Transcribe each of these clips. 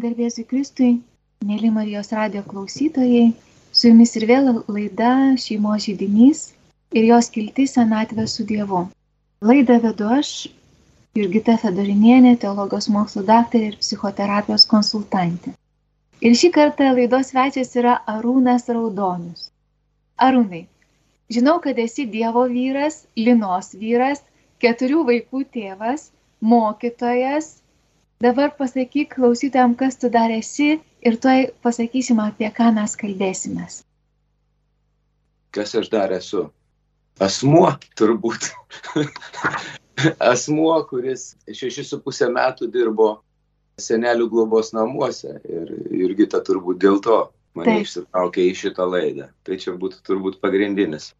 Garbėsiu Kristui, mėly Marijos radio klausytojai, su jumis ir vėl laida Šeimo žydinys ir jos kilti senatvė su Dievu. Laidą vedu aš, Jurgita Fedorinienė, teologijos mokslo daktarė ir psichoterapijos konsultantė. Ir šį kartą laidos svečias yra Arūnas Raudonius. Arūnai, žinau, kad esi Dievo vyras, Linos vyras, keturių vaikų tėvas, mokytojas, Dabar pasakyk klausytojams, kas tu dar esi ir tuoj pasakysim, apie ką mes kalbėsimės. Kas aš dar esu? Asmuo turbūt. Asmuo, kuris šešis su pusę metų dirbo senelių globos namuose ir Jurgita turbūt dėl to mane Taip. išsitraukė į šitą laidą. Tai čia būtų turbūt pagrindinis.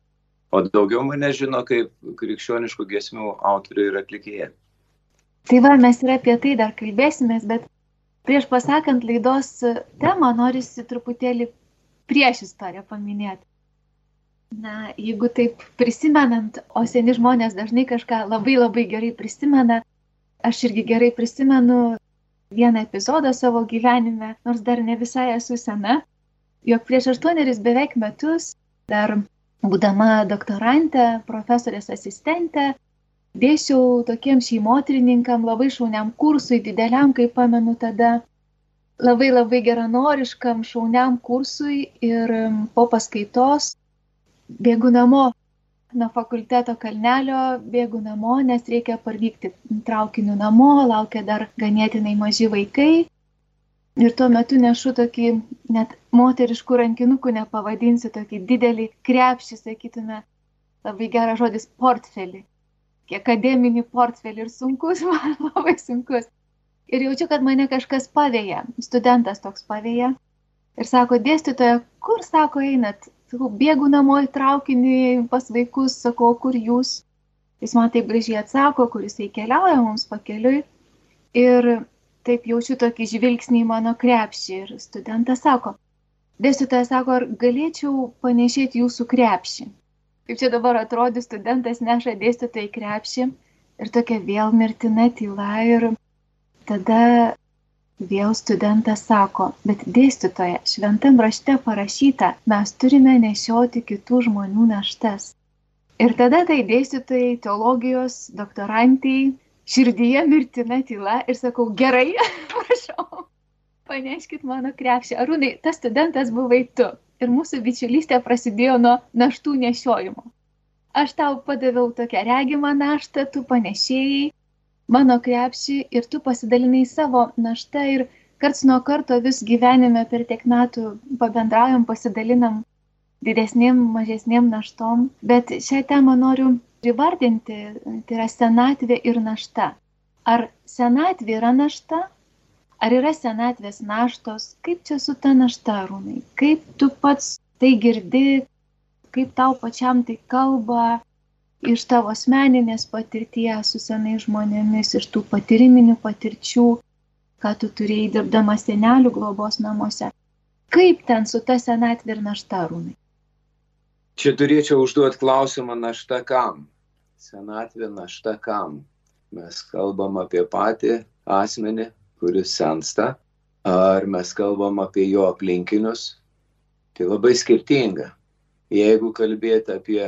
O daugiau mane žino kaip krikščioniškų gesmių autorių ir atlikėja. Tai va, mes ir apie tai dar kalbėsimės, bet prieš pasakant laidos temą, norisi truputėlį prieš istoriją paminėti. Na, jeigu taip prisimenant, o seni žmonės dažnai kažką labai labai gerai prisimena, aš irgi gerai prisimenu vieną epizodą savo gyvenime, nors dar ne visai esu sena, jog prieš aštuoneris beveik metus, dar būdama doktorantė, profesorės asistentė, dėsiau tokiem šeimotrininkam, labai šauniam kursui, dideliam, kaip pamenu tada, labai labai geranoriškam šauniam kursui ir po paskaitos bėgu namo nuo fakulteto kalnelio, bėgu namo, nes reikia parvykti traukiniu namo, laukia dar ganėtinai maži vaikai. Ir tuo metu nešu tokį, net moteriškų rankinukų nepavadinsiu, tokį didelį krepšį, sakytume, labai geras žodis, portfelį akademinį portfelį ir sunkus, man labai sunkus. Ir jaučiu, kad mane kažkas pavėja, studentas toks pavėja. Ir sako, dėstytoja, kur sako einat? Sakau, bėgu namo į traukinį pas vaikus, sakau, kur jūs? Jis man taip gražiai atsako, kur jisai keliauja mums pakeliui. Ir taip jaučiu tokį žvilgsnį į mano krepšį. Ir studentas sako, dėstytoja sako, ar galėčiau panešėti jūsų krepšį? Kaip čia dabar atrodys, studentas neša dėstytojai krepšį ir tokia vėl mirtina tyla ir tada vėl studentas sako, bet dėstytoja, šventam rašte parašyta, mes turime nešioti kitų žmonių naštas. Ir tada tai dėstytojai, teologijos, doktorantai, širdyje mirtina tyla ir sakau, gerai, prašau, paneškit mano krepšį. Arūnai, tas studentas buvai tu ir mūsų bičiulystė prasidėjo nuo naštų nešiojimo. Aš tau padaviau tokią regimą naštą, tu panešėjai mano krepšį ir tu pasidalinai savo naštą ir karts nuo karto vis gyvenime per tiek metų pabendraujam, pasidalinam didesniem, mažesniem naštom, bet šią temą noriu įvardinti, tai yra senatvė ir našta. Ar senatvė yra našta, Ar yra senatvės naštos? Kaip čia su ta našta, rūnai? Kaip tu pats tai girdi, kaip tau pačiam tai kalba iš tavo asmeninės patirties su senais žmonėmis, iš tų patiriminių patirčių, ką tu turėjai dirbdama senelių globos namuose. Kaip ten su ta senatvė ir našta, rūnai? Čia turėčiau užduoti klausimą našta kam? Senatvė našta kam? Mes kalbam apie patį asmenį, kuris sensta, ar mes kalbam apie jo aplinkinius, tai labai skirtinga. Jeigu kalbėti apie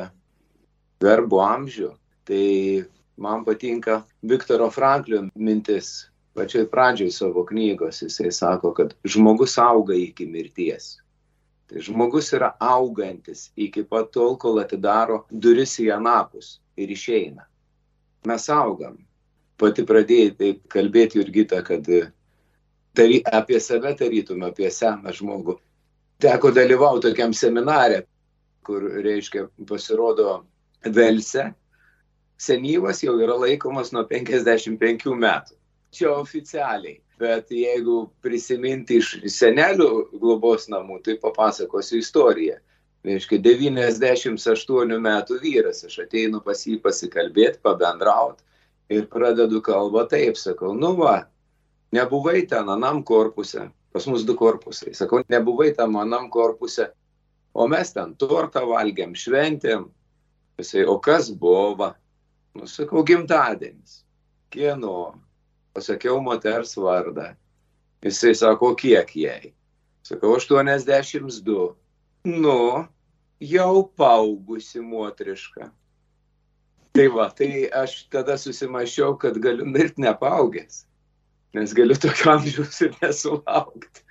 verbų amžių, tai man patinka Viktoro Franklio mintis. Pačioj pradžioj savo knygos jisai sako, kad žmogus auga iki mirties. Tai žmogus yra augantis iki pat tol, kol atidaro duris į anapus ir išeina. Mes augam pati pradėjai taip kalbėti, Jurgita, kad tary, apie save tarytum, apie seną žmogų. Teko dalyvauti tokiam seminare, kur, reiškia, pasirodo Velse, senyvas jau yra laikomas nuo 55 metų. Čia oficialiai. Bet jeigu prisiminti iš senelių globos namų, tai papasakosiu istoriją. Reiškia, 98 metų vyras, aš ateinu pas jį pasikalbėti, pabendrauti ir pradedu kalbą taip, sakau, nu va, nebuvai ten anam korpuse, pas mus du korpusai, sakau, nebuvai tam anam korpuse, o mes ten tortą valgiam, šventėm, jisai, o kas buvo, nu sakau, gimtadienis, kieno, pasakiau moters vardą, Jisai sako, kiek jai? Sakau, 82. Nu, jau paaugusi moteriška. Tai va, tai aš tada susimašiau, kad galiu mirti nepaugęs, nes galiu tokio amžiaus ir nesulaukti.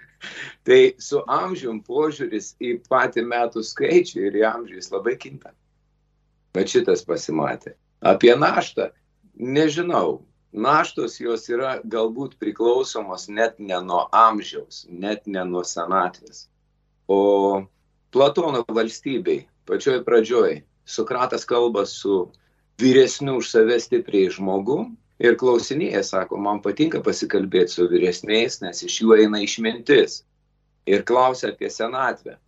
Tai su amžium požiūris į patį metų skaičių ir į amžių jis labai kinta. Bet šitas pasimatė. Apie naštą nežinau. Naštos jos yra galbūt priklausomos net ne nuo amžiaus, net ne nuo senatvės. O Platono valstybei pačioj pradžioj Sokratas kalba su vyresniu už save stipriai žmogum ir klausinėja, sako, man patinka pasikalbėti su vyresniais, nes iš jų eina išmintis. Ir klausia apie senatvę.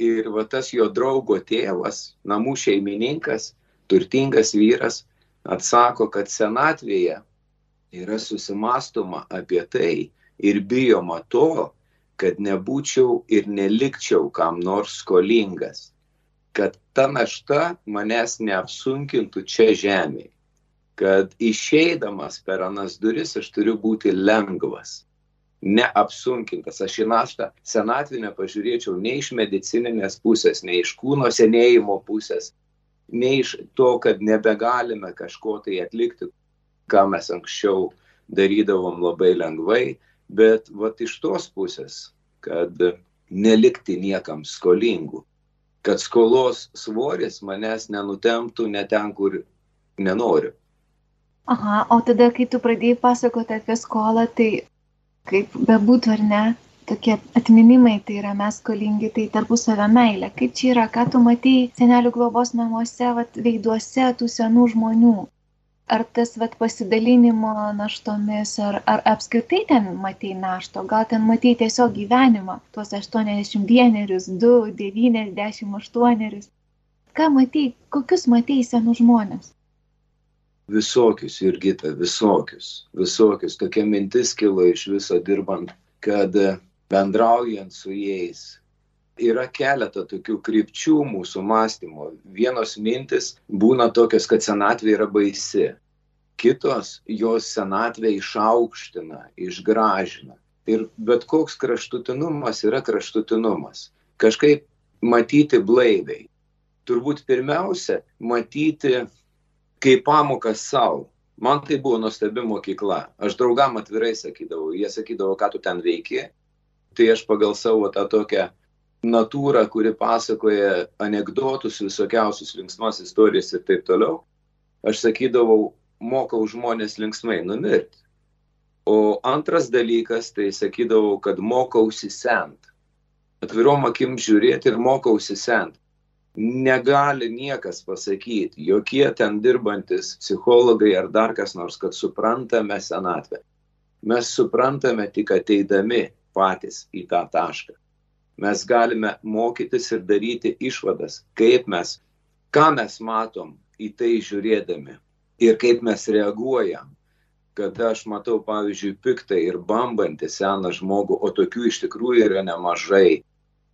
Ir va tas jo draugo tėvas, namų šeimininkas, turtingas vyras, atsako, kad senatvėje yra susimastoma apie tai ir bijoma to, kad nebūčiau ir nelikčiau kam nors skolingas kad ta našta manęs neapsunkintų čia žemėje. Kad išeidamas per anas duris aš turiu būti lengvas, neapsunkintas. Aš į naštą senatvinę pažiūrėčiau ne iš medicininės pusės, ne iš kūno senėjimo pusės, ne iš to, kad nebegalime kažko tai atlikti, ką mes anksčiau darydavom labai lengvai, bet vat iš tos pusės, kad nelikti niekam skolingų kad skolos svoris manęs nenutemptų ne ten, kur nenoriu. Aha, o tada, kai tu pradėjai pasakoti apie skolą, tai kaip bebūtų ar ne, tokie atminimai, tai yra mes skolingi, tai tarpusavio meilė. Kaip čia yra, ką tu matai senelių globos namuose, vat, veiduose tų senų žmonių? Ar tas vat, pasidalinimo naštomis, ar, ar apskritai ten matai našto, gal ten matai tiesiog gyvenimą, tuos 81, 2, 98. Ką matai, kokius matai senų žmonės? Visokius, Jurgita, visokius, visokius. Tokia mintis kilo iš viso dirbant, kad bendraujant su jais yra keletą tokių krypčių mūsų mąstymo. Vienos mintis būna tokios, kad senatvė yra baisi. Kitos jos senatvę išaukština, išgražina. Ir bet koks kraštutinumas yra kraštutinumas. Kažkaip matyti blaiviai. Turbūt pirmiausia, matyti kaip pamokas savo. Man tai buvo nuostabi mokykla. Aš draugam atvirai sakydavau, jie sakydavo, ką tu ten veiki. Tai aš pagal savo tą tokią natūrą, kuri pasakoja anegdotus, visokiausius linksmas istorijas ir taip toliau, aš sakydavau, mokau žmonės linksmai numirti. O antras dalykas, tai sakydavau, kad mokausi sent. Atvirom akim žiūrėti ir mokausi sent. Negali niekas pasakyti, jokie ten dirbantis psichologai ar dar kas nors, kad suprantame senatvę. Mes suprantame tik ateidami patys į tą tašką mes galime mokytis ir daryti išvadas, kaip mes, ką mes matom į tai žiūrėdami ir kaip mes reaguojam. Kad aš matau, pavyzdžiui, piktą ir bambantį seną žmogų, o tokių iš tikrųjų yra nemažai,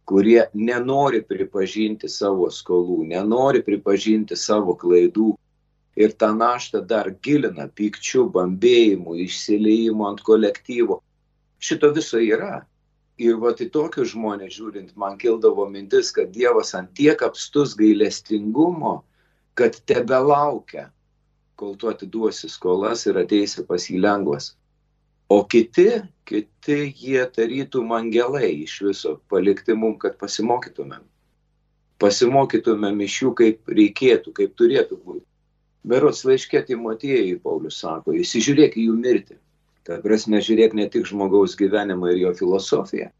kurie nenori pripažinti savo skolų, nenori pripažinti savo klaidų ir tą naštą dar gilina pykčių, bambėjimų, išsileimų ant kolektyvo. Šito viso yra. Ir va į tokius žmonės žiūrint, man kildavo mintis, kad Dievas ant tiek apstus gailestingumo, kad tebe laukia, kol tu atiduosi skolas ir ateisi pas jį lengvas. O kiti, kiti jie tarytų angelai iš viso palikti mum, kad pasimokytumėm. Pasimokytumėm iš jų, kaip reikėtų, kaip turėtų būti. Berots laiškė Timotiejui Paulius sako, įsižiūrėk į jų mirtį. Ta prasme, žiūrėk ne tik žmogaus gyvenimą ir jo filosofiją,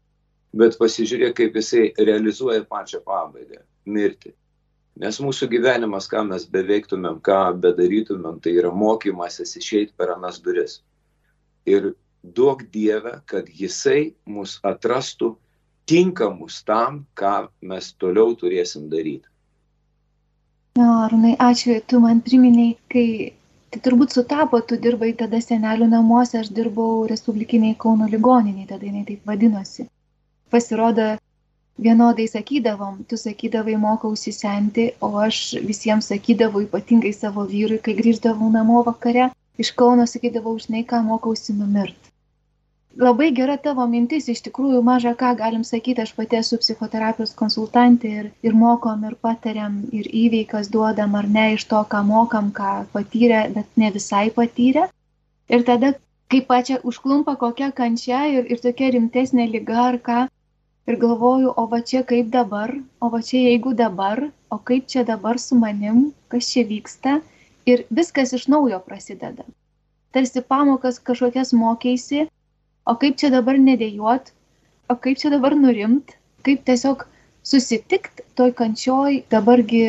bet pasižiūrėk, kaip jisai realizuoja pačią pabaigą - mirti. Nes mūsų gyvenimas, ką mes beveiktumėm, ką bedarytumėm, tai yra mokymasis išeiti per anas duris. Ir duok Dievę, kad jisai mus atrastų tinkamus tam, ką mes toliau turėsim daryti. Na, Arnai, ačiū, tu man priminiai, kai tai turbūt sutapo, tu dirbai tada senelių namuose, aš dirbau Respublikiniai Kauno ligoniniai, tada jinai taip vadinosi. Pasirodo, vienodai sakydavom, tu sakydavai mokausi senti, o aš visiems sakydavau, ypatingai savo vyrui, kai grįždavau namo vakare, iš Kauno sakydavau, žinai, ką mokausi numirti. Labai gera tavo mintis, iš tikrųjų maža ką galim sakyti, aš pati esu psichoterapijos konsultantė ir, ir mokom, ir patariam, ir įveikas duodam ar ne iš to, ką mokam, ką patyrė, bet ne visai patyrė. Ir tada, kai pačia užklumpa kokia kančia ir, ir tokia rimtesnė lyga ar ką, ir galvoju, o va čia kaip dabar, o va čia jeigu dabar, o kaip čia dabar su manim, kas čia vyksta, ir viskas iš naujo prasideda. Tarsi pamokas kažkokias mokėsi o kaip čia dabar nedėjot, o kaip čia dabar nurimt, kaip tiesiog susitikt toj kančioj dabargi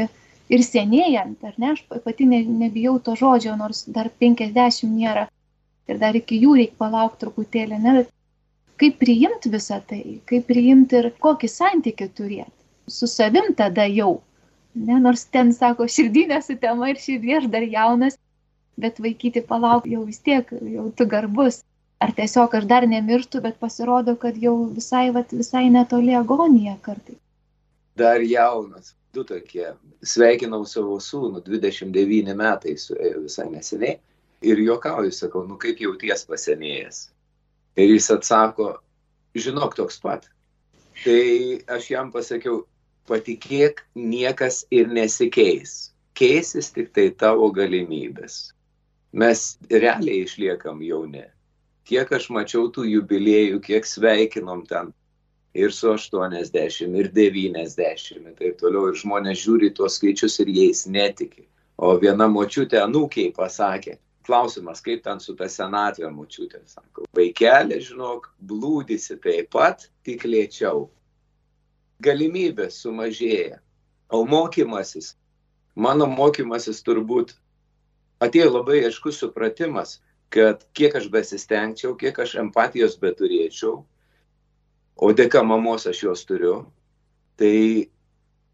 ir senėjant, ar ne, aš pati ne, nebijau to žodžio, nors dar 50 nėra ir dar iki jų reikia palaukti truputėlį, ne, kaip priimti visą tai, kaip priimti ir kokį santykių turėti. Su savim tada jau, ne, nors ten sako širdinė su tema ir širdie aš dar jaunas, bet vaikyti palauk jau vis tiek, jau tu garbus ar tiesiog aš dar nemirštu, bet pasirodo, kad jau visai, vat, visai netoli agonija kartai. Dar jaunas, du tokie. Sveikinau savo sūnų, 29 metai suėjo visai neseniai. Ir juokauju, sakau, nu kaip jauties pasenėjęs. Ir jis atsako, žinok toks pat. Tai aš jam pasakiau, patikėk, niekas ir nesikeis. Keisis tik tai tavo galimybės. Mes realiai išliekam jauni kiek aš mačiau tų jubiliejų, kiek sveikinom ten ir su 80, ir 90, ir taip toliau. Ir žmonės žiūri tuos skaičius ir jais netiki. O viena močiutė anūkiai pasakė, klausimas, kaip ten su ta senatvė močiutė, sako, vaikelė, žinok, blūdisi taip pat, tik lėčiau. Galimybės sumažėja. O mokymasis, mano mokymasis turbūt atėjo labai aiškus supratimas, kad kiek aš besistengčiau, kiek aš empatijos beturėčiau, o dėka mamos aš jos turiu, tai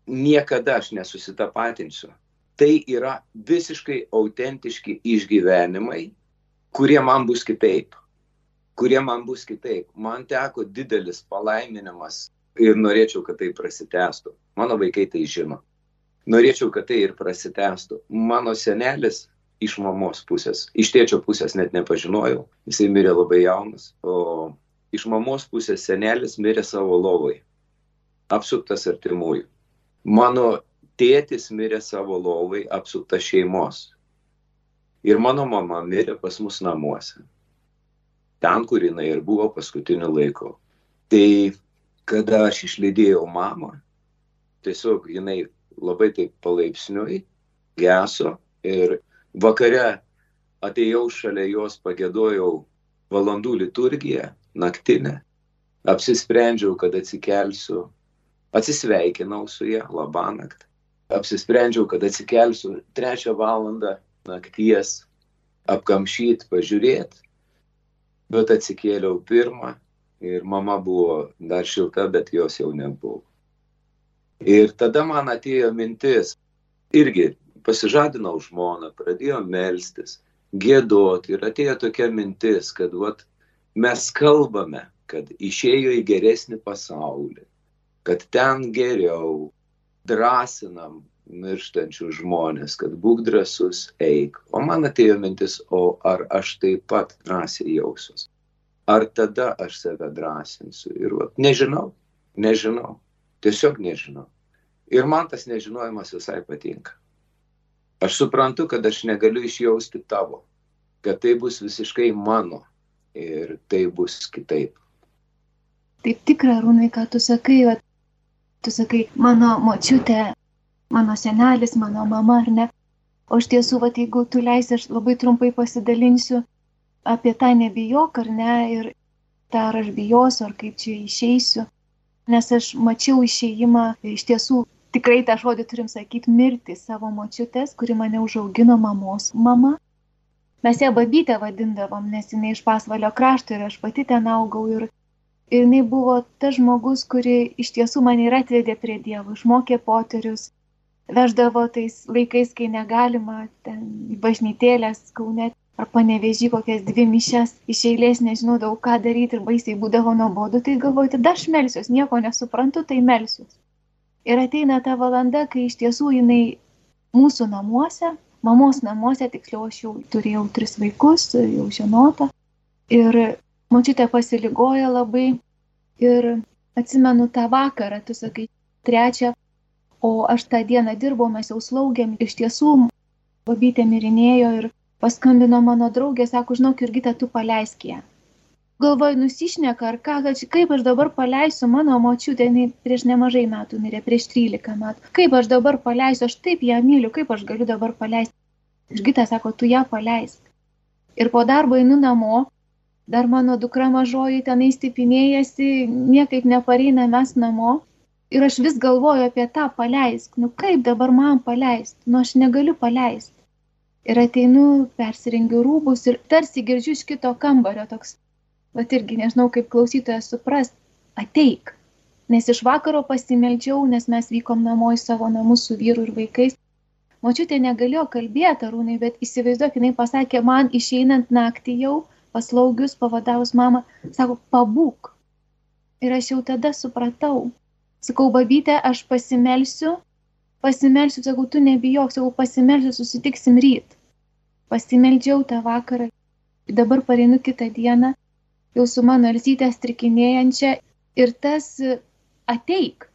niekada aš nesusitapatinsiu. Tai yra visiškai autentiški išgyvenimai, kurie man bus kitaip. Kurie man bus kitaip. Man teko didelis palaiminimas ir norėčiau, kad tai prasitęstų. Mano vaikai tai žino. Norėčiau, kad tai ir prasitęstų. Mano senelis iš mamos pusės. Iš tėčio pusės net nepažinojau, jisai mirė labai jaunas, o iš mamos pusės senelis mirė savo lovai, apsuptas artimųjų. Mano tėtis mirė savo lovai, apsuptas šeimos. Ir mano mama mirė pas mus namuose. Ten, kur jinai ir buvo paskutiniu laiku. Tai kada aš išlydėjau mamą, tiesiog jinai labai taip palaipsniui geso ir Vakare atėjau šalia jos, pagėdojau valandų liturgiją, naktinę, apsisprendžiau, kad atsikelsiu, atsisveikinau su ją, labą naktį, apsisprendžiau, kad atsikelsiu trečią valandą nakties, apkamšyti, pažiūrėti, bet atsikėliau pirmą ir mama buvo dar šilta, bet jos jau nebuvo. Ir tada man atėjo mintis, irgi pasižadinau žmoną, pradėjom melstis, gėdoti ir atėjo tokia mintis, kad vat, mes kalbame, kad išėjo į geresnį pasaulį, kad ten geriau, drąsinam mirštančių žmonės, kad būk drasus, eik. O man atėjo mintis, o ar aš taip pat drąsiai jausiuos? Ar tada aš save drąsinsiu? Ir vat, nežinau, nežinau, tiesiog nežinau. Ir man tas nežinojimas visai patinka. Aš suprantu, kad aš negaliu išjausti tavo, kad tai bus visiškai mano ir tai bus kitaip. Taip tikra, Rūnai, ką tu sakai, va, tu sakai, mano močiutė, mano senelis, mano mama, ar ne? O iš tiesų, va, jeigu tu leisi, aš labai trumpai pasidalinsiu apie tą nebijok, ar ne, ir tą ar aš bijosiu, ar kaip čia išeisiu. Nes aš mačiau išėjimą iš tiesų tikrai tą žodį turim sakyti mirti savo močiutės, kuri mane užaugino mamos mama. Mes ją babytę vadindavom, nes jinai iš pasvalio krašto ir aš pati ten augau ir, ir jinai buvo tas žmogus, kuri iš tiesų mane ir atvedė prie Dievo, išmokė poterius, veždavo tais laikais, kai negalima ten į bažnytėlės kaunet ar panevežį kokias dvi mišes iš eilės nežinodavau, ką daryti ir baisiai būdavo nuobodu, tai galvoju, tada aš melsiuos, nieko nesuprantu, tai melsiuos. Ir ateina ta valanda, kai iš tiesų jinai mūsų namuose, mamos namuose, tiksliau aš jau turėjau tris vaikus, jau žinota. Ir Močiutė pasiligoja labai ir atsimenu tą vakarą, tu sakai, trečią, o aš tą dieną dirbau, mes jau slaugėm, iš tiesų, babytė mirinėjo ir paskambino mano draugė, sako, žinok, Jurgita, tu paleisk ją galvoju, nusišneka ar ką, kaip aš dabar paleisiu mano močiutę, jinai prieš nemažai metų mirė, prieš 13 metų. Kaip aš dabar paleisiu, aš taip ją myliu, kaip aš galiu dabar paleisti. Ir Gita sako, tu ją paleisk. Ir po darbo einu namo, dar mano dukra mažoji tenai stipinėjasi, niekaip nepareina mes namo. Ir aš vis galvoju apie tą paleisk. Nu kaip dabar man paleisti? Nu aš negaliu paleisti. Ir ateinu, persirengiu rūbus ir tarsi girdžiu iš kito kambario toks bet irgi nežinau, kaip klausytojas supras, ateik. Nes iš vakaro pasimeldžiau, nes mes vykom namo į savo namus su vyru ir vaikais. Močiutė negalėjo kalbėti, arūnai, bet įsivaizduok, jinai pasakė man išeinant naktį jau, paslaugius, pavadavus mamą, sako, pabūk. Ir aš jau tada supratau. Sakau, babytė, aš pasimelsiu, pasimelsiu, sakau, tu nebijok, sakau, pasimelsiu, susitiksim ryt. Pasimeldžiau tą vakarą, dabar pareinu kitą dieną jau su mano elzytė strikinėjančia ir tas ateik.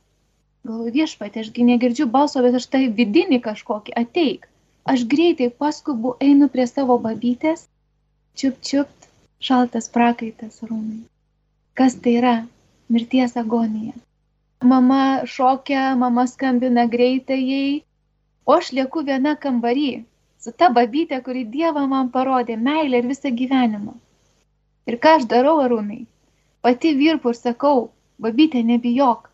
Galvoju, viešpatė, ašgi negirdžiu balso, bet aš tai vidinį kažkokį ateik. Aš greitai paskubu, einu prie savo babytės, čiup čiupt, šaltas prakaitas rūmai. Kas tai yra? Mirties agonija. Mama šokia, mama skambina greitai jai, o aš lieku viena kambarį su ta babytė, kuri Dievą man parodė meilę ir visą gyvenimą. Ir ką aš darau, arūnai? Pati virpu ir sakau, babytė, nebijok.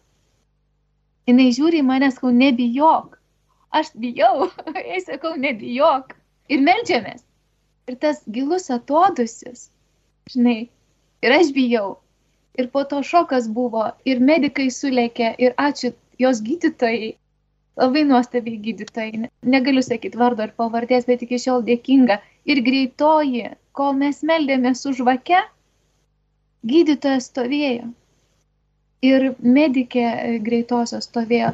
Jis žiūri į mane, sakau, nebijok. Aš bijau, jai sakau, nebijok. Ir melžiamės. Ir tas gilus atodusis, žinai, ir aš bijau. Ir po to šokas buvo, ir medikai sulėkė, ir ačiū jos gydytojai, labai nuostabiai gydytojai, negaliu sakyti vardo ir pavardės, bet iki šiol dėkinga. Ir greitoji, kol mes meldėmės už vakę, gydytojas stovėjo. Ir medikė e, greitosios stovėjo.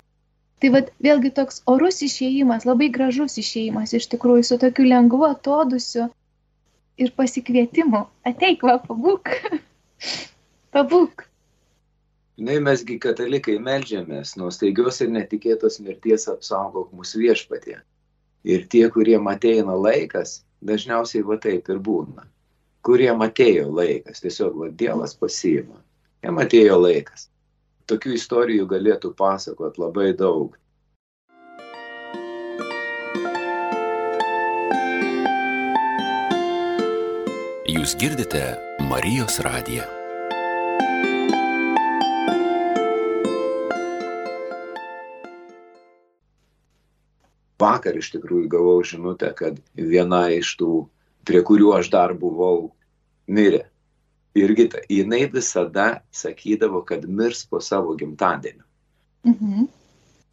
Tai vad vėlgi toks orus išėjimas, labai gražus išėjimas iš tikrųjų su tokiu lengvu atodusiu ir pasikvietimu. Ateik, va, pabūk. pabūk. Žinai, mesgi katalikai melžiamės, nuo staigios ir netikėtos mirties apsaugok mūsų viešpatie. Ir tie, kuriem ateina laikas, dažniausiai va taip ir būna. Kuriem atėjo laikas, tiesiog va, Dievas pasiima. Jam atėjo laikas. Tokių istorijų galėtų pasakot labai daug. Jūs girdite Marijos radiją. Vakar iš tikrųjų gavau žinutę, kad viena iš tų, prie kurių aš dar buvau, mirė. Irgi jinai visada sakydavo, kad mirs po savo gimtadienio. Mhm.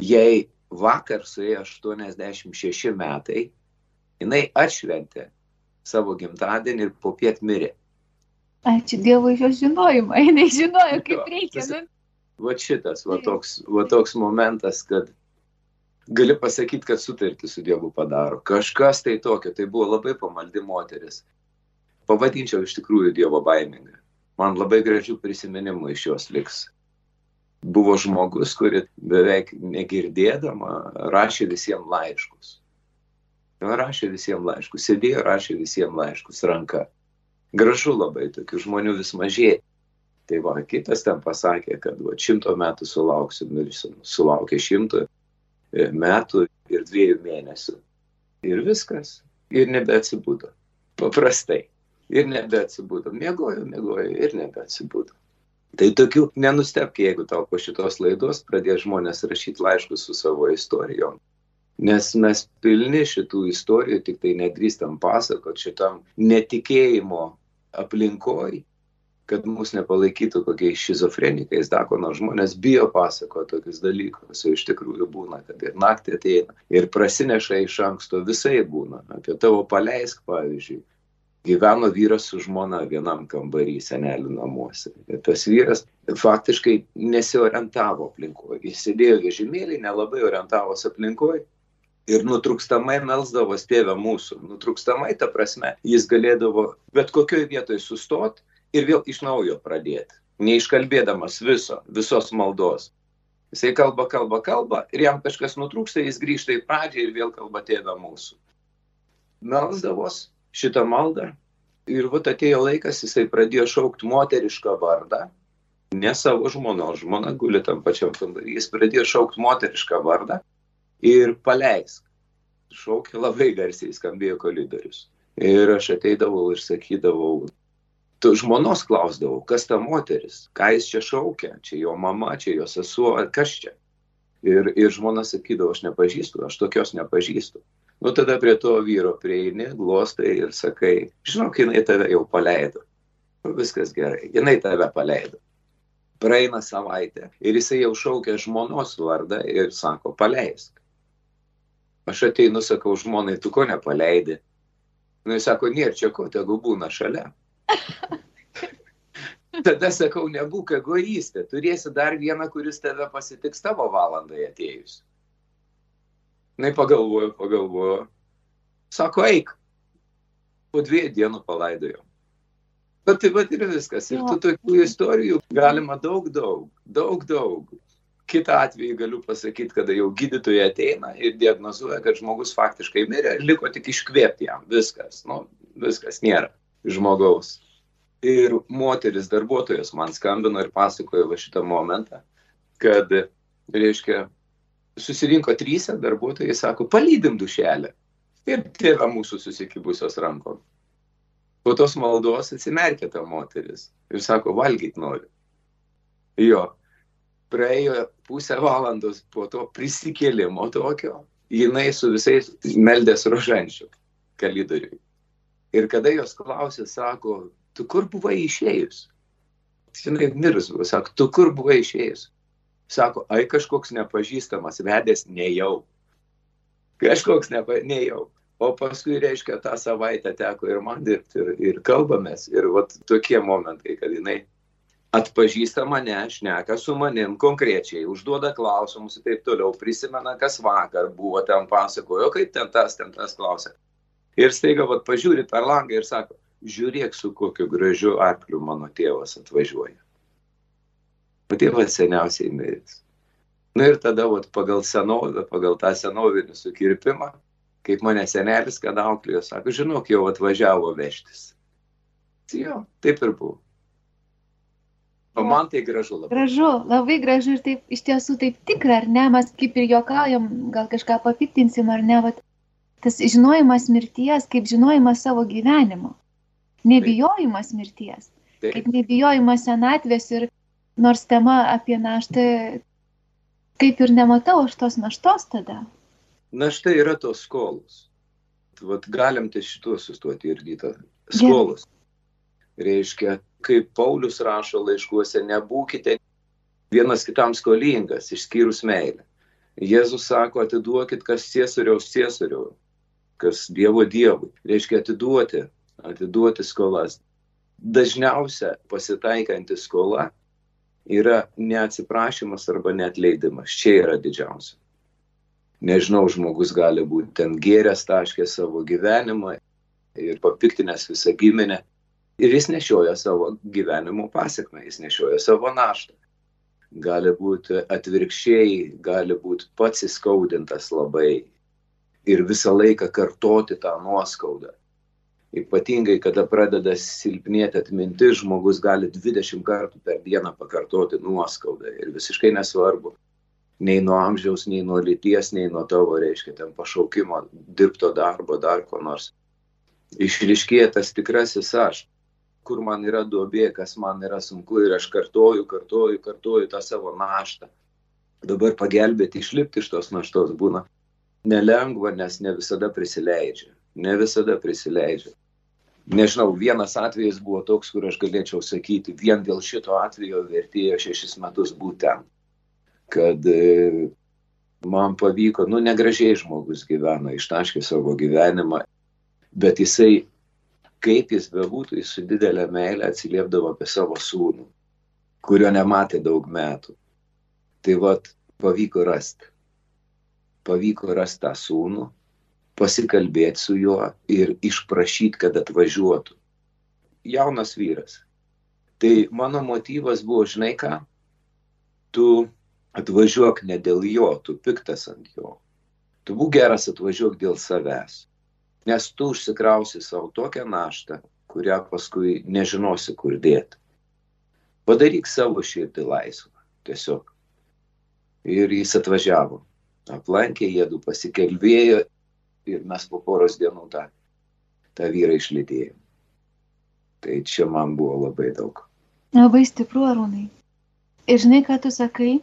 Jei vakar suėjo 86 metai, jinai atšventė savo gimtadienį ir po piet mirė. Ačiū Dievui jos žinojimą, jinai žinojo, kaip reikia. Va šitas, va toks, va toks momentas, kad gali pasakyti, kad sutartį su Dievu padaro. Kažkas tai tokio, tai buvo labai pamaldi moteris. Pavadinčiau iš tikrųjų Dievo baimingą. Man labai gražių prisiminimų iš jos liks. Buvo žmogus, kuri beveik negirdėdama rašė visiems laiškus. Rašė visiems laiškus, sėdėjo, rašė visiems laiškus ranka. Gražu labai, tokių žmonių vis mažėja. Tai va, kitas ten pasakė, kad va, šimto metų sulauksiu, mirsiu. Sulaukė šimto metų ir dviejų mėnesių. Ir viskas. Ir nebeatsibūdo. Paprastai. Ir nebeatsibūdo. Mėgojo, mėgojo ir nebeatsibūdo. Tai tokių nenustepk, jeigu tau po šitos laidos pradės žmonės rašyti laiškus su savo istorijom. Nes mes pilni šitų istorijų, tik tai nedrįstam pasakot šitam netikėjimo aplinkoj, kad mus nepalaikytų kokiais šizofrenikais, dako, nors žmonės bijo pasako tokius dalykus, o iš tikrųjų būna, kad ir naktį ateina ir prasineša iš anksto, visai būna. Apie tavo paleisk, pavyzdžiui. Gyveno vyras su žmona vienam kambarį senelių namuose. Ir tas vyras faktiškai nesiorientavo aplinkoje. Jis sėdėjo vežimėlį, nelabai orientavosi aplinkoje ir nutrūkstamai melsdavo tėvę mūsų. Nutrūkstamai, ta prasme, jis galėdavo bet kokioje vietoje sustoti ir vėl iš naujo pradėti, neiškalbėdamas viso, visos maldos. Jisai kalba, kalba, kalba ir jam kažkas nutrūksta, jis grįžta į pradžią ir vėl kalba tėvę mūsų. Melsdavos šitą maldą ir vat atėjo laikas, jisai pradėjo šaukti moterišką vardą, ne savo žmonos, žmona guli tam pačiam kambarį, jis pradėjo šaukti moterišką vardą ir paleisk. Šaukė labai garsiai, skambėjo koridorius. Ir aš ateidavau ir sakydavau, tu žmonos klausdavau, kas ta moteris, ką jis čia šaukia, čia jo mama, čia jo sesuo, ar kas čia. Ir, ir žmona sakydavo, aš nepažįstu, aš tokios nepažįstu. Nu tada prie to vyro prieini, glostai ir sakai, žinok, jinai tave jau paleido. Nu, viskas gerai, jinai tave paleido. Praeina savaitė ir jisai jau šaukia žmonos vardą ir sako, paleisk. Aš ateinu, sakau žmonai, tu ko nepaleidi? Nu, jis sako, nėra čia ko, tegu būna šalia. Tada sakau, nebūk egoistė, turėsi dar vieną, kuris tave pasitiks tavo valandai atėjus. Na, pagalvoju, pagalvoju. Sako, eik. Po dviejų dienų palaidojau. Bet tai bet ir viskas. Ir tų tokių istorijų galima daug, daug, daug, daug. Kita atveju galiu pasakyti, kada jau gydytojai ateina ir diagnozuoja, kad žmogus faktiškai mirė, liko tik iškvėpti jam. Viskas, nu, viskas nėra žmogaus. Ir moteris darbuotojas man skambino ir pasakojo va šitą momentą, kad, reiškia, susirinko trys darbuotojai, sako, palydim dušelę. Ir tėva mūsų susikibusios rankom. Po tos maldos atsimerkė ta moteris ir sako, valgyt noriu. Jo, praėjo pusę valandos po to prisikėlimo tokio, jinai su visais meldės rožančių kalidoriui. Ir kada jos klausė, sako, tu kur buvai išėjus? Žinai, mirus sako, tu kur buvai išėjus? Sako, ai kažkoks nepažįstamas vedęs nejau. Kažkoks nepa, nejau. O paskui, reiškia, tą savaitę teko ir man dirbti, ir, ir kalbamės. Ir vat tokie momentai, kad jinai atpažįsta mane, šneka su manim konkrečiai, užduoda klausimus ir taip toliau, prisimena, kas vakar buvo, ten pasakojo, kaip ten tas, ten tas klausė. Ir staiga, vad, pažiūri per langą ir sako, žiūrėk, su kokiu gražiu arkliu mano tėvas atvažiuoja. O tėvas seniausiai miręs. Na ir tada, vat, pagal senovę, pagal tą senovinį sukirpimą, kaip mane senelis, kad auklėjo, sako, žinok, jau atvažiavo vežtis. Jo, taip ir buvo. O man tai gražu labai. Gražu, labai gražu ir taip iš tiesų taip tikra, ar ne, mes kaip ir juokaujam, gal kažką papiktinsim, ar ne, vat, tas žinojimas mirties kaip žinojimas savo gyvenimo. Nebijojimas mirties. Taip. Kaip nebijojimas senatvės ir nors tema apie naštą, kaip ir nematau aš tos naštos tada. Našta yra tos skolos. Vat galim ties šituo sustoti ir rytą. Skolos. Gerai. Reiškia, kaip Paulius rašo laiškuose, nebūkite vienas kitam skolingas, išskyrus meilę. Jėzus sako, atiduokit kas ciesoriaus ciesoriaus, kas Dievo Dievui. Reiškia atiduoti, atiduoti skolas. Dažniausia pasitaikanti skola yra neatsiprašymas arba neatleidimas. Čia yra didžiausia. Nežinau, žmogus gali būti ten gėręs taškė savo gyvenimą ir papiktinęs visą giminę. Ir jis nešioja savo gyvenimo pasiekmę, jis nešioja savo naštą. Gali būti atvirkščiai, gali būti pats įskaudintas labai, ir visą laiką kartoti tą nuoskaudą. Ypatingai, kada pradeda silpnėti atmintis, žmogus gali 20 kartų per dieną pakartoti nuoskaudą ir visiškai nesvarbu, nei nuo amžiaus, nei nuo lyties, nei nuo tavo, reiškia, ten pašaukimo, dirbto darbo, dar ko nors. Išriškėja tas tikrasis aš, kur man yra duobė, kas man yra sunku ir aš kartoju, kartoju, kartoju tą savo naštą. Dabar pagelbėti, išlipti iš tos naštos būna nelengva, nes ne visada prisileidžia. Ne visada prisileidžia. Nežinau, vienas atvejis buvo toks, kur aš galėčiau sakyti, vien dėl šito atvejo vertėjo šešis metus būtent, kad e, man pavyko, nu negražiai žmogus gyvena, ištaškė savo gyvenimą, bet jisai, kaip jis bebūtų, jis su didelė meilė atsiliepdavo apie savo sūnų, kurio nematė daug metų. Tai vad, pavyko rasti pavyko rasti tą sūnų, pasikalbėti su juo ir išprašyti, kad atvažiuotų. Jaunas vyras. Tai mano motyvas buvo, žinai ką, tu atvažiuok ne dėl jo, tu piktas ant jo. Tu būk geras atvažiuok dėl savęs. Nes tu užsikrausi savo tokią naštą, kurią paskui nežinosi, kur dėti. Padaryk savo širdį laisvą. Tiesiog. Ir jis atvažiavo. Aplankė, jėdu pasikelbėjo ir mes po poros dienų tą, tą vyrą išlydėjom. Tai čia man buvo labai daug. Labai stipru, Arūnai. Ir žinai, ką tu sakai?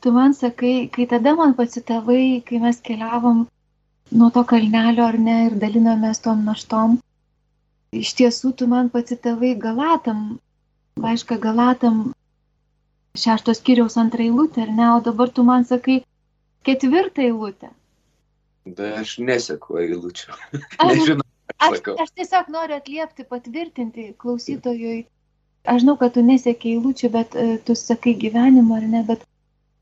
Tu man sakai, kai tada man pacitavai, kai mes keliavom nuo to kalnelio ar ne ir dalinomės tom naštom, iš tiesų tu man pacitavai Galatam, laišką Galatam šeštos kiriaus antrą eilutę, ar ne, o dabar tu man sakai ketvirtą eilutę. Bet aš neseku eilučių. Nežinau, Aš, aš tiesiog noriu atliepti, patvirtinti klausytojui. Aš žinau, kad tu nesiekiai eilučių, bet uh, tu sakai gyvenimo ar ne, bet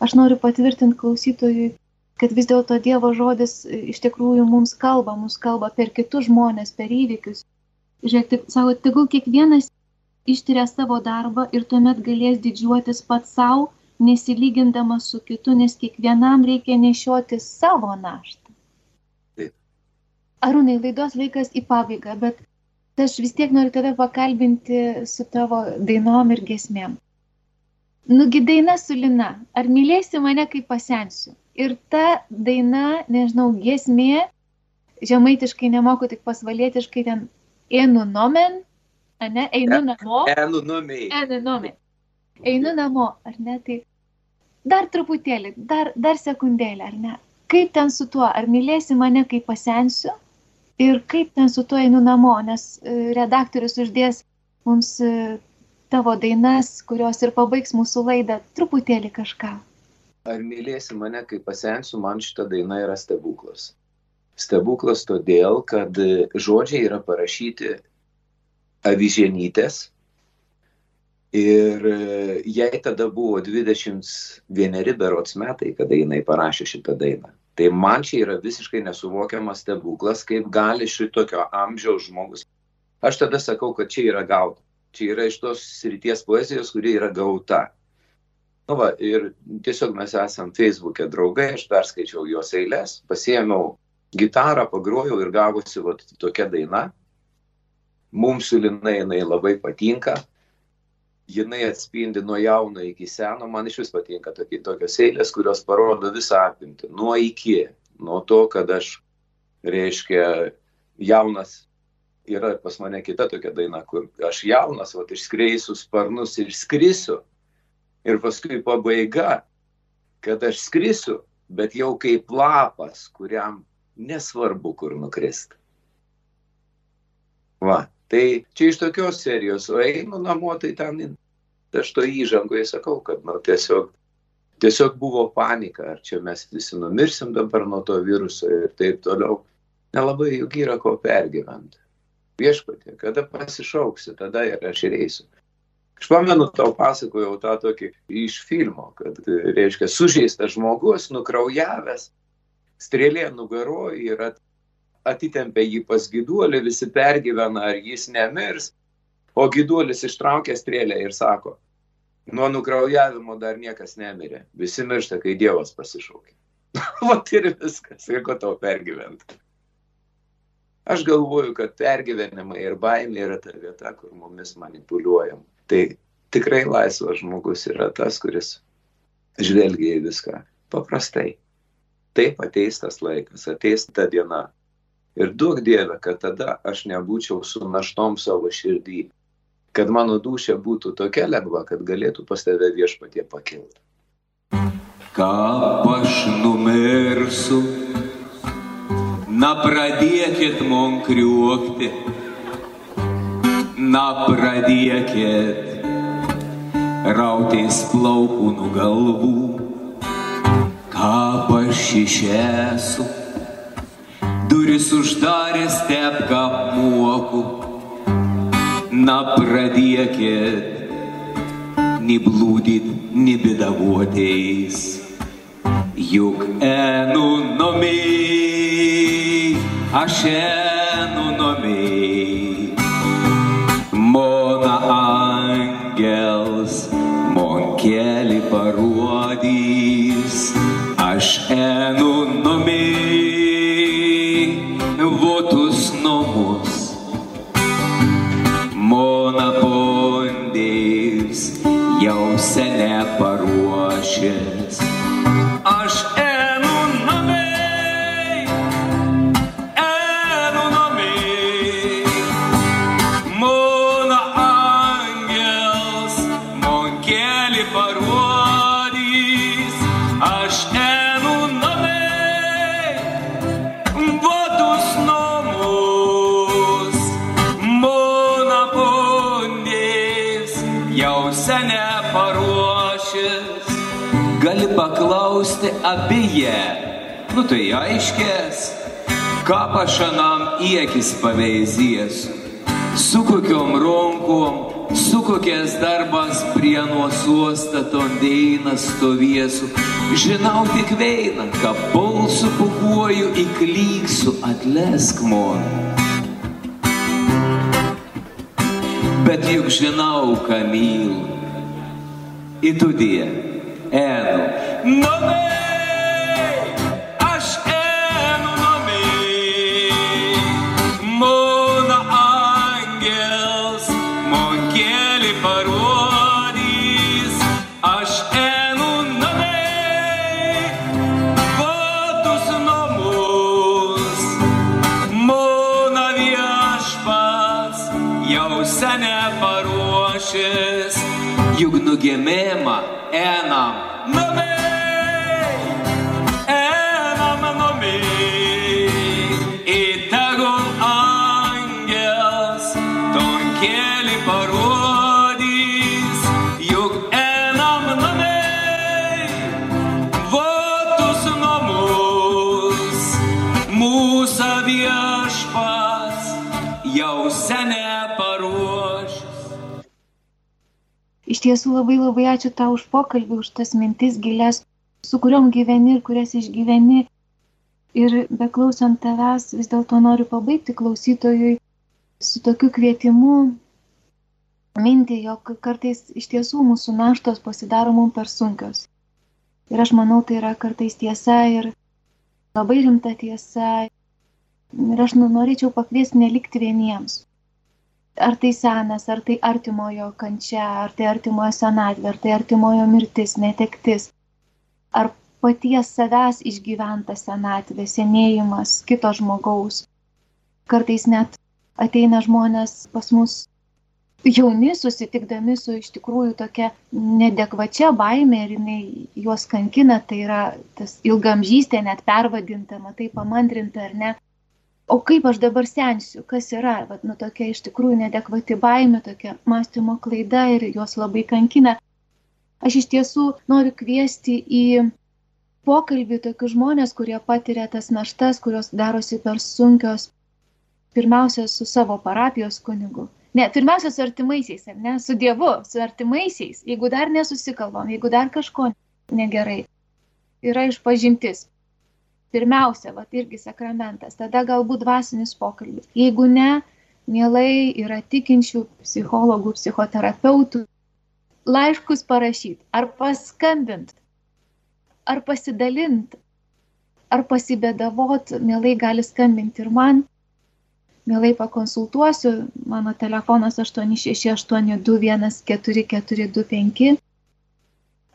aš noriu patvirtinti klausytojui, kad vis dėlto Dievo žodis e, iš tikrųjų mums kalba, mums kalba per kitus žmonės, per įvykius. Žiūrėk, tik, savo, tegul kiekvienas ištiria savo darbą ir tuomet galės didžiuotis pats savo, nesilygindamas su kitu, nes kiekvienam reikia nešioti savo naštą. Taip. Arūnai, laidos laikas į pabaigą, bet aš vis tiek noriu tave pakalbinti su tavo dainom ir gesmėm. Nugi daina su Lina, ar mylėsi mane, kai pasensiu? Ir ta daina, nežinau, gesmė, žemaitiškai nemoku, tik pasvalietiškai ten einu nomen, ne, einu namo. Enu numiai. Einu nomen. Einu namo, ar ne? Tai dar truputėlį, dar, dar sekundėlį, ar ne? Kaip ten su tuo, ar mylėsi mane, kai pasensiu? Ir kaip ten su tuo einu namo, nes e, redaktorius uždės mums e, tavo dainas, kurios ir pabaigs mūsų laidą, truputėlį kažką. Ar mylėsi mane, kai pasensiu, man šita daina yra stebuklas. Stebuklas todėl, kad e, žodžiai yra parašyti avižienytės. Ir e, jai tada buvo 21 berots metai, kada jinai parašė šitą dainą. Tai man čia yra visiškai nesuvokiamas stebuklas, kaip gali šitokio amžiaus žmogus. Aš tada sakau, kad čia yra gauta. Čia yra iš tos srities poezijos, kuri yra gauta. Nu va, ir tiesiog mes esam Facebook'e draugai, aš perskaičiau jos eilės, pasiėmiau gitarą, pagrojau ir gavosi va, tokia daina. Mums su Linai jinai labai patinka. Jinai atspindi nuo jauno iki seno. Man iš vis patinka tokie, tokios eilės, kurios parodo visą apimtį. Nuo iki. Nuo to, kad aš, reiškia, jaunas. Yra pas mane kita tokia daina, kur aš jaunas, o išskreisiu sparnus ir skrisiu. Ir paskui pabaiga, kad aš skrisiu, bet jau kaip lapas, kuriam nesvarbu, kur nukrist. Va, tai čia iš tokios serijos, o einu namo, tai ten aš to įžangoje sakau, kad nu, tiesiog, tiesiog buvo panika, ar čia mes visi numirsim dabar nuo to viruso ir taip toliau. Nelabai juk yra ko pergyventi. Viešpatė, kada pasišauksi, tada ir aš ir eisiu. Aš pamenu, tau pasakojau tą tokį iš filmo, kad, reiškia, sužeistas žmogus, nukraujavęs, strėlė nugaro ir at, atitempia jį pas giduolį, visi pergyvena, ar jis nemirs, o giduolis ištraukia strėlę ir sako, nuo nukraujavimo dar niekas nemirė, visi miršta, kai Dievas pasišaukia. Vat ir viskas, ir ko tau pergyventi. Aš galvoju, kad pergyvenimai ir baimė yra ta vieta, kur mumis manipuliuojam. Tai tikrai laisvas žmogus yra tas, kuris žvelgia į viską paprastai. Taip ateis tas laikas, ateis ta diena. Ir duok Dieve, kad tada aš nebūčiau su naštom savo širdį, kad mano dušė būtų tokia lengva, kad galėtų pas tave viešpatie pakilti. Ką aš numirsiu, na pradėkit mon kriuokti, na pradėkit rautais plaukų nugalvų, ką aš išėsiu? Duris uždarė stepką apmuoku, na pradėkit, niblūdyt, nibidavoteis. Juk enu nomi, aš enu nomi, mona keli parodys, aš einu numei, tai aiškės, ką pašanam į akis paveizijas, su kokiom ronkom, su kokias darbas prie nuosuostaton deina stovėsiu. Žinau tik veina, ką pulsu pukuoju įklyksiu, atlesk mon. Bet juk žinau, ką myliu. Į tu die, enu. Namai, juk tiesų labai labai ačiū tau už pokalbį, už tas mintis gilias, su kuriuom gyveni ir kurias išgyveni. Ir beklausant tavęs vis dėlto noriu pabaigti klausytojui su tokiu kvietimu minti, jog kartais iš tiesų mūsų naštos pasidaro mums per sunkios. Ir aš manau, tai yra kartais tiesa ir labai rimta tiesa. Ir aš nu- norėčiau pakviesti nelikti vieniems ar tai senas, ar tai artimojo kančia, ar tai artimojo senatvė, ar tai artimojo mirtis, netektis, ar paties savęs išgyventa senatvė, senėjimas kito žmogaus. Kartais net ateina žmonės pas mus jauni, susitikdami su iš tikrųjų tokia nedekvačia baime ir jinai juos kankina, tai yra tas ilgamžystė net pervadinta, matai, pamantrinta ar ne. O kaip aš dabar sensiu, kas yra, Vat, nu, tokia iš tikrųjų nedekvati baime, tokia mąstymo klaida ir juos labai kankina. Aš iš tiesų noriu kviesti į pokalbį tokius žmonės, kurie patiria tas naštas, kurios darosi per sunkios, pirmiausia, su savo parapijos kunigu. Ne, pirmiausia, su artimaisiais, ar ne, su Dievu, su artimaisiais, jeigu dar nesusikalbam, jeigu dar kažko negerai. Yra išpažintis. Pirmiausia, va irgi sakramentas, tada galbūt dvasinis pokalbis. Jeigu ne, mielai yra tikinčių psichologų, psichoterapeutų, laiškus parašyti, ar paskambint, ar pasidalint, ar pasibėdavot, mielai gali skambinti ir man, mielai pakonsultuosiu, mano telefonas 868214425,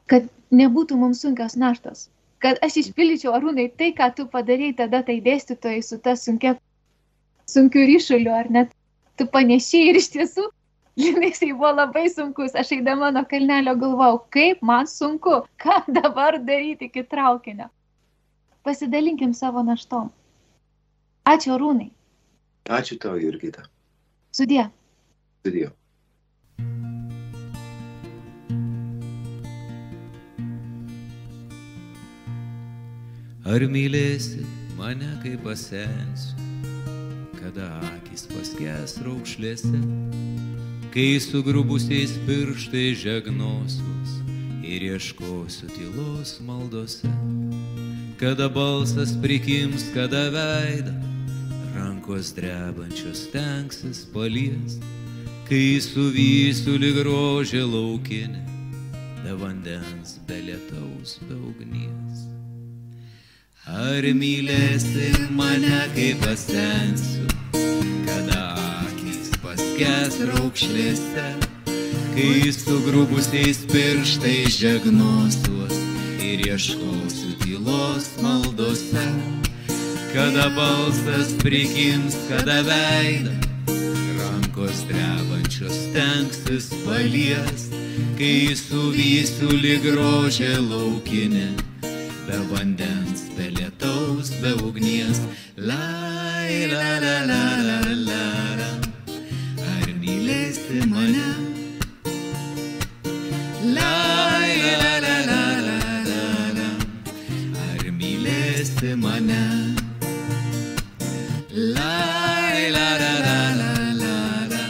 kad nebūtų mums sunkios naštos, kad aš išpildyčiau arūnai tai, ką tu padarėjai tada tai dėstytojai su ta sunkia, sunkiu ryšuliu, ar net tu panešiai ir iš tiesų, jisai buvo labai sunkus, aš eidama nuo kalnelio galvau, kaip man sunku, ką dabar daryti iki traukinio. Pasidalinkim savo naštom. Ačiū arūnai. Ačiū tau, Jurgita. Sudie. Sudėjau. Ar mylėsi mane, kai pasensiu, kada akis paskes raukšlėse, kai sugrubusiais pirštai žegnosius ir ieškosiu tylos maldose, kada balsas prikims, kada veida, rankos drebančios tenksis palies, kai suvysiu lyg rožė laukinė, be vandens, be lietaus, be ugnies. Ar mylėsi mane, kai pasensiu, kada akis paskes raukšlėse, kai sugrubusiais pirštais žegnosiuos ir ieškosiu tylos maldose, kada balsas prikims, kada veidą, rankos drebančios tenksis palies, kai suvysiu lyg rožė laukinė be vandens, be lietaus, be ugnies. La, la, la, la, la, la, la. Ar mylėsi mane? La, la, la, la, la, la, la. Ar mylėsi mane? La, la, la, la, la, la, la.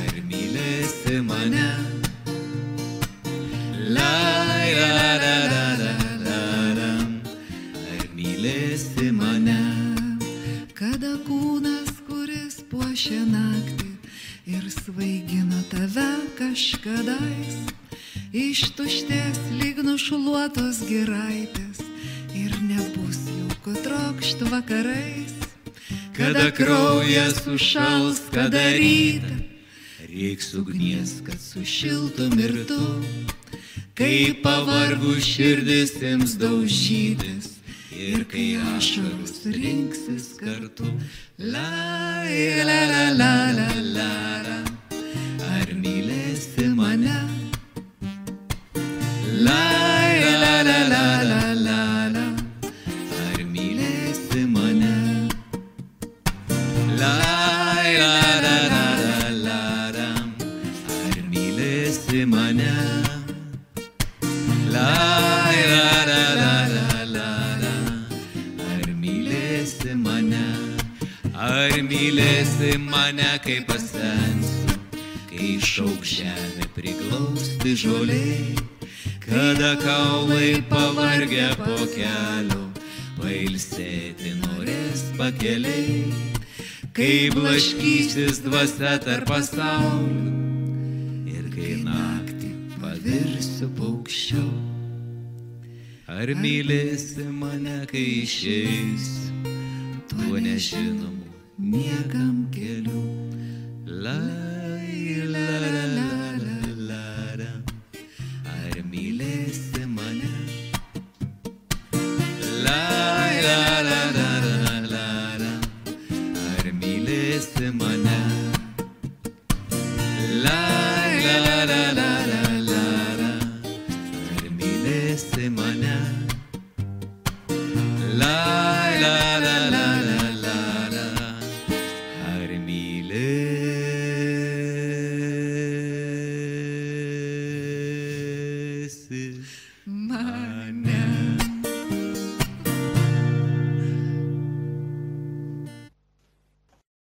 Ar mylėsi mane? La, kraujas sušals, kada rytą reiks ugnies, kad sušiltum ir tu, kai pavargų širdis ims daužytis ir kai ašaros rinksis kartu. La, la, la, la, la, la, la. Kai šauk žemė priglausti žoliai, kada kaulai pavargę po kelio, pailsėti norės pakeliai, kai blaškysis dvasia tarp pasaulių ir kai naktį pavirsiu paukščiu. Ar mylėsi mane, kai išeisiu, tuo nežinomu niekam keliu. La,